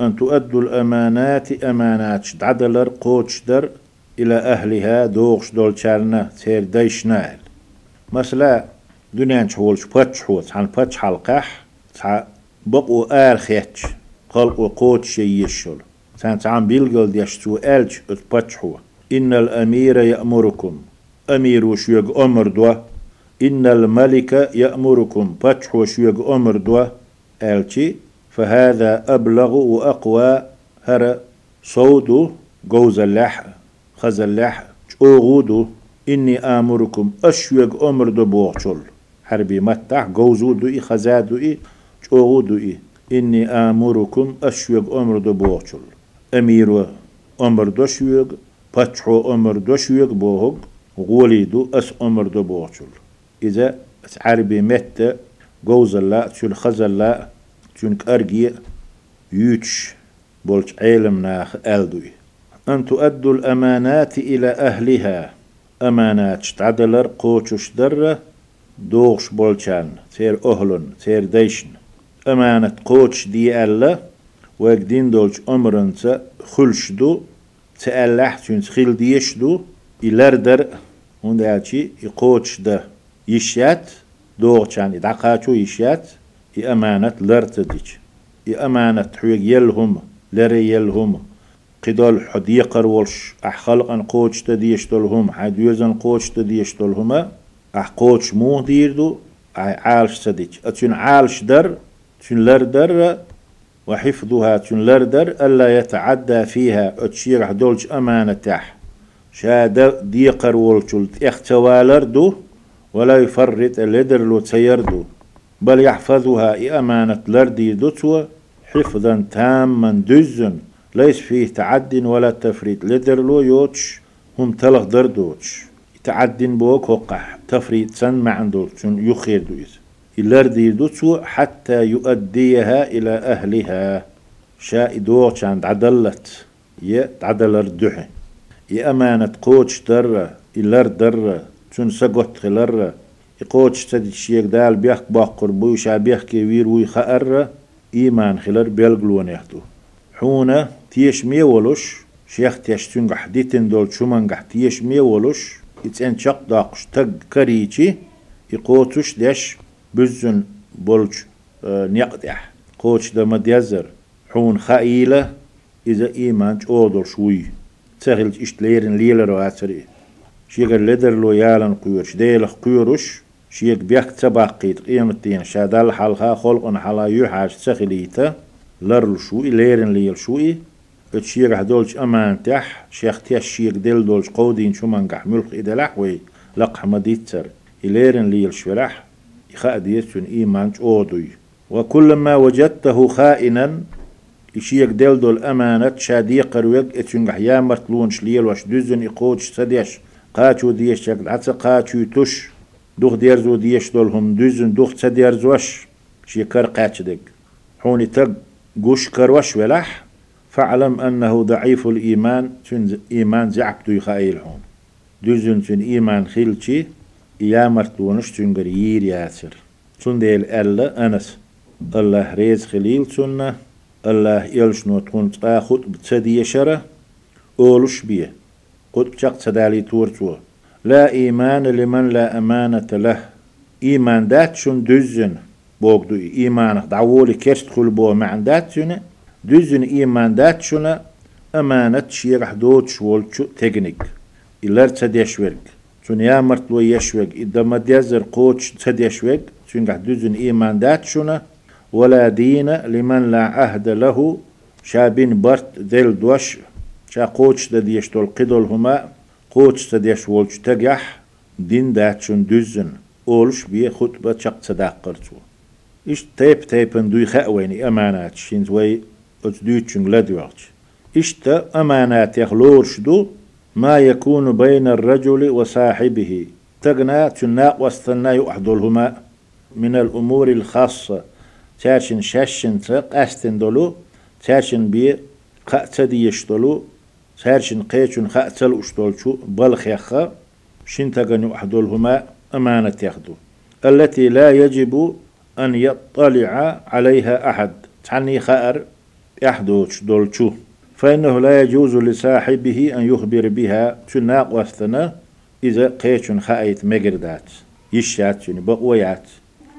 أن تؤدوا الأمانات أمانات عدلر قوتش در إلى أهلها دوغش دول شارنا تير ديش نال مثلا دنيا شولش باتش حوت عن باتش حلقح تع بقوا آل خيتش خلقوا قوت شي يشل سان تعم بيلقل ديشتو باتش هو إن الأمير يأمركم. أمير وشيق أمر دوا إن الملك يأمركم. باتش وشيق أمر دوا آلشي فهذا أبلغ وأقوى. هر صوت جوز اللح خز اللح أوغودو إني آمركم. أشويق أمر دو بوغشل حربي متح جوزو دو إي خزادو إي أوغودو إي. إني آمركم أشويق أمر دو بوغشل أمير أمر دو شويق باتحو أمر دو شويق بوغ غوليدو أس أمر دو بوغشل إذا عربي مت جوز الله تشل خز الله چونك أرجي يوتش بولش علم ناخ ألدوي أن تؤدوا الأمانات إلى أهلها أمانات تعدلر أمانة قوتش دي ألا وقدين دولش أمرنسا خلشدو تألح تون خيل ديشدو إلردر هون دالشي يقوتش ده. يشيات دوغشان إدعقاتو يشيات إأمانة لرتدج إأمانة حويق يلهم لري يلهم قدال حديقر ولش أحخلق أن قوتش تديشتلهم حديوزن قوتش تديشتلهما أح قوتش مو ديردو عالش سديج أتون عالش در تون لر در وحفظها تون لر در ألا يتعدى فيها أتشير دولج أمانة تح. شاد ديقر ولشلت اختوالر دو ولا يفرط اللدر لو تسيردو بل يحفظها أمانة لردي دوتوا حفظا تاما دزن ليس فيه تعد ولا تفريط لدر لو يوتش هم تلغ دردوتش تعد بوك وقح تفريط سن ما عنده يخير دويز. اللردي دوتوا حتى يؤديها إلى أهلها. شاء دوتش عند عدلت يا عدل الدحي يا أمانة قوتش درة إلر درة تون سقوت خلرة يقوتش تدي شيك دال بيحك باقر بوشا بيحكي وير وي خأر. إيمان خلر بيلقلون يحتو حونا تيش ميولوش. شيخ تيش تنقح ديتن دول شمنقح تيش ميولوش. يتسن شق داقش تق كريتي. يقوتش ديش بزن بولج آه نيقدح قوتش دا مديزر حون خائلة إذا إيمان أودر شوي تسهل إشتليرن ليلر واتري شيغ لدر لو يالن قيورش ديلخ قيورش شيك بيك تباقيت قيمتين شادال حالها خلقن حالا يوحاش تسخليتا لرل شوي ليرن ليل شوي اتشيك هدولش أمان تح. شيخ تيش شيك ديل دولش قودين شو منقح ملق إذا لحوي لق مديتر إليرن ليل شفرح يخاديتون إيمانش أودوي وكلما وجدته خائنا يشيك ديل دول أمانة شادي قرويق اتشنقح يا مرتلونش ليل وش دزن إقودش سديش قاتو ديش شكل عتس قاتو تش دوخ ديرزو ديش دولهم دوزن دوخ تديرزوش شيكر قاتشدك. حوني تق قوش كروش ولح فاعلم أنه ضعيف الإيمان تن إيمان زعبتو يخايل حون. دوزن تن إيمان خيلشي إيامرت ونش تنقر يير ياسر. تن ديل ألا أنس. الله ريز خليل تنه الله يلش نوتون تاخد بتسدي شرة أولش بيه. قد بشق تدالي تورتوه لا إيمان لمن لا أمانة له. إيمان دات شن دزن. بوغدو إيمان دعولي كرست خل بو معن دات شن دزن إيمان دات شن أمانة شيرح دوت شوال شو تكنيك. إلر تديش ورق. مرتلو يشوق إذا ما ديزر قوتش تديش ورق شن دزن إيمان دات شن ولا دين لمن لا عهد له. شابين برت دل دوش. شا قوتش دا ديش دول قدول هما قوتش دا ديش ولش تجح دين داتشون دزن أولش بيه خطبة شق صداق قرتو إش تيب تيبن دوي خأويني أمانات شين زوي أتدوتشن لدوغش إش تا أمانات يخلورش دو ما يكون بين الرجل وصاحبه. تغنى تناق واستنا يؤحدلهما من الأمور الخاصة تاشن شاشن تق أستن دولو. تاشن بي قأتدي يشتلو سارشن قيشن خأتل أشتولشو بلخ يخا. شنتغن أحدولهما أمانة يخدو. التي لا يجب أن يطلع عليها أحد. تعني خأر يحدوش دولشو. فإنه لا يجوز لصاحبه أن يخبر بها. تناق وستنا إذا قيشن خأيت مجردات يشات يعني بقويات.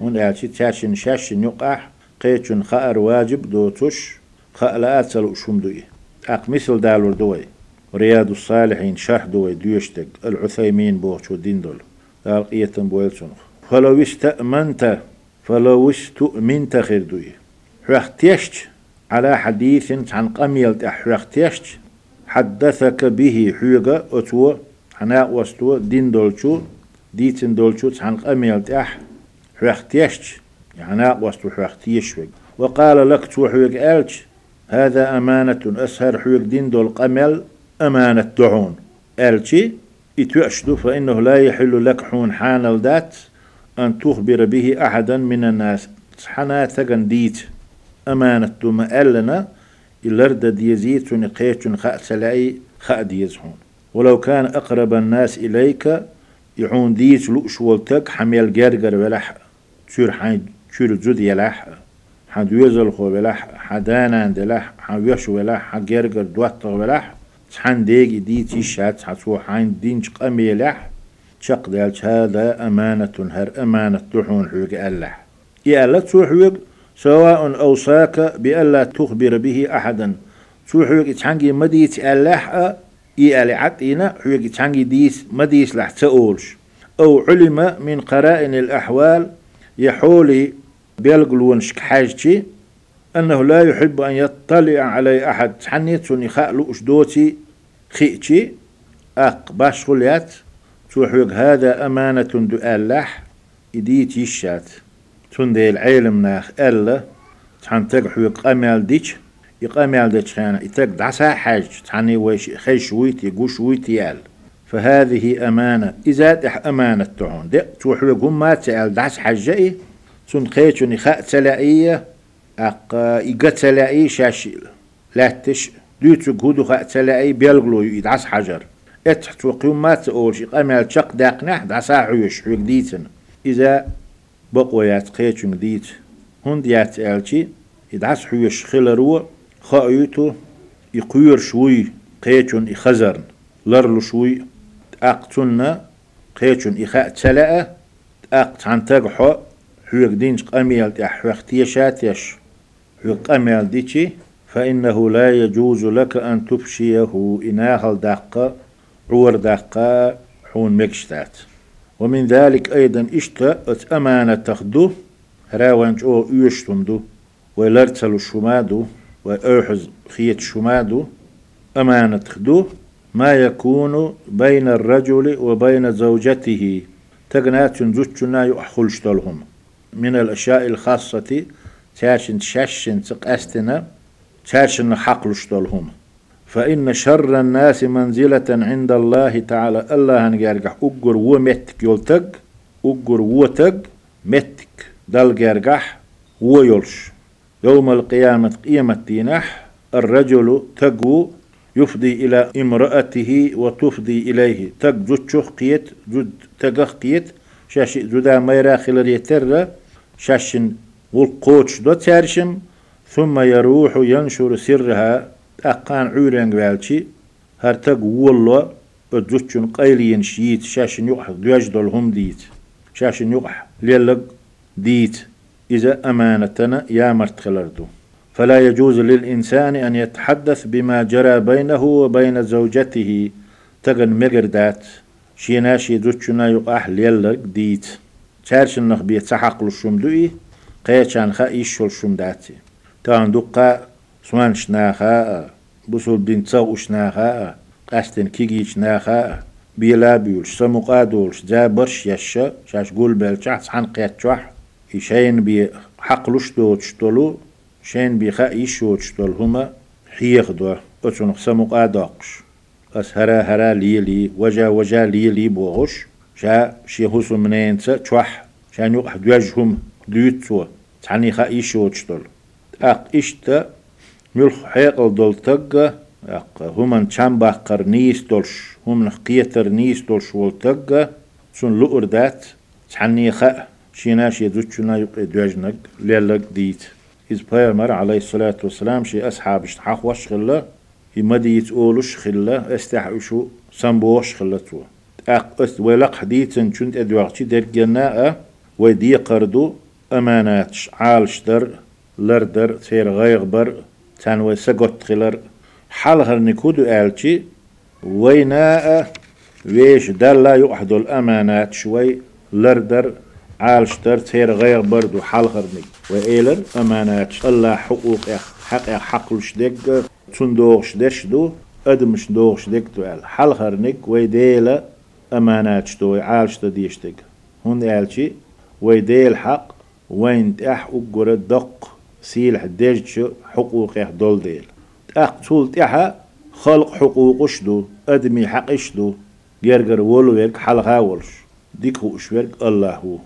ونأتي تاشن شاشن يقع قيشن خأر واجب دوتش خألات سلو شمدوي أق مثل دالور دوي رياض الصالحين شرح دوي ديوشتك العثيمين بوش ودين دول قال قيتن بويلسون. فلو استأمنت فلو استؤمنت خير دوي. حوختيشت على حديث عن قميل حوختيشت حدثك به حيغا أتو حنا وستو دين دولشو ديتن دولشو عن قميل تح حوختيشت يعني وستو حوختيش وقال لك تو حيغ ألش هذا أمانة أسهر حيق دين دول قمل أمانة دعون. ألشي إتوأشدو فإنه لا يحل لك حون حان الدات أن تخبر به أحدا من الناس. حنا ثقن ديت. أمانة ما ألنا إلرد ديزيت نقيت خأس لأي خأد يزحون ولو كان أقرب الناس إليك يحون ديس لؤش ولتك حميل جرجر ولح تشير حين تشير زود يلح حد يزل خو ولح حدانا دلح حويش ولح حجرجر دوات ولح حن ديجي دي تيشات حسو حين دينش قمي لح شق دالش هذا أمانة هر أمانة تحون حوق ألح. يألا تحوق سواء أوصاك بألا تخبر به أحدا. تحوق تحنجي مديت ألح إيالي عطينا حوق تحنجي ديس مديس لح تقولش أو علم من قرائن الأحوال يحولي بيلقلون حاجتي أنه لا يحب أن يطلع علي أحد. حنيت سني خالو أشدوتي خيتي أق باش خليات. توحوك هذا أمانة دو ألح إديتي الشات. تندي العلم ناخ ألا تحن تقحوك أمال ديش يقامل ديش خانا إتاك دعسا حاج تحني ويش خيش ويتي قوش ويتي أل. فهذه أمانة إذا إح أمانة تعون دي توحوك هم ما تأل دعس حاجة تون خيتوني خاء تلائية أق إيقا تلائي شاشيل لا تش ديتو قودو خاء تلائي بيلغلو يدعس حجر. اتحت وقيوم ما تقولش قامل شق داقنا دعسا عيوش حوك ديتن إذا بقويات خيتون ديت. هون ديات ألشي يدعس حيوش خلرو خايتو يقير شوي قيتون يخزرن. لرلو شوي أقتنا قيتون إخاء تلاء أقت عن تقحو حيوك دينش قميل تح واختيشاتيش حيوك قميل ديتي فإنه لا يجوز لك أن تفشيه إناهل دقة عور دقة حون مكشتات ومن ذلك أيضا اشتا أمانة تخدو راوانج أو يشتندو ولرتلو شمادو وأوحز خيت شمادو أمانة خدو ما يكون بين الرجل وبين زوجته. تقنات زوجنا يأخلشتلهم من الأشياء الخاصة تاشن شاشن تقاستنا تاشن حقلشتلهم فإن شر الناس منزلة عند الله تعالى. الله هنجرجح أجر ومتك يلتق أجر وتق متك دل جرجح ويلش يوم القيامة قيمة دينح الرجل تقو يفضي إلى امرأته وتفضي إليه تق جد قيت جد تقخ قيت شاش جدا ميرا خلال يتر شاشن والقوتش دو تارشم ثم يروح ينشر سرها. أقان عورين والشي هر تق والله جدشن قيلين شيت شاشن يقح دواجدل هم ديت. شاشن يقح ليلق ديت. إذا أمانتنا يا مرتخلردو فلا يجوز للإنسان أن يتحدث بما جرى بينه وبين زوجته. تغن مقردات شيناشي دوتشنا يقاح ليلر ديت. تارشن نخ بيت سحق للشمدوئي قيتشان خا إيشو الشمداتي تان دقا سوان شناخا بسول بين تسو شناخا قاستن كيجي شناخا بيلا بيولش سمقادولش جابرش يشا شاش قول بلشاح سحن قيتشوح إشين بي حقلوش دوتش تولو شين بي خا إيشوتش تول هما حيخ دو أتون خسمق آداقش أس هرا هرا لي لي وجا وجا لي لي بوغش شا شي منين تسا تشوح شان يقح دواجهم ديوتسو تعني خا إيشوتش تول أق إشتا ملخ حيقل دول تقا أق هما چان باقر نيس دولش هم نخقيتر نيس دولش والتقا سن لؤر دات تعني خا شيناش يدوتشنا يبقى دواجنك ليلك ديت. إذ بيامر عليه الصلاة والسلام شي أصحاب اشتحاق وش خلا يمدي يتقولش خلا استحوشو سنبوش خلا تو أق أست ولق حديثا شنت أدواغتي در جناء ودي قردو أماناتش عالش در لردر تير غيغبر تانوي سقط خلر حالغر نكودو آلتي ويناء ويش دلا يوحدو الأمانات شوي لردر عالشتر تير غير بردو حال خرني وإيلر أمانات الله حقوق حق حقلش دق تندوغش دشدو أدمش دوغش دق تو حال خرنك ويديلا أمانات شتو عالشتا ديشتك هون يالشي ويديل حق وين تح أقر دق. سيلح ديجش حقوق دول ديل. أق تول تحا خلق حقوقش دو أدمي حقش دو جرجر ولو يرك حلقا ولش ديك هو الله هو.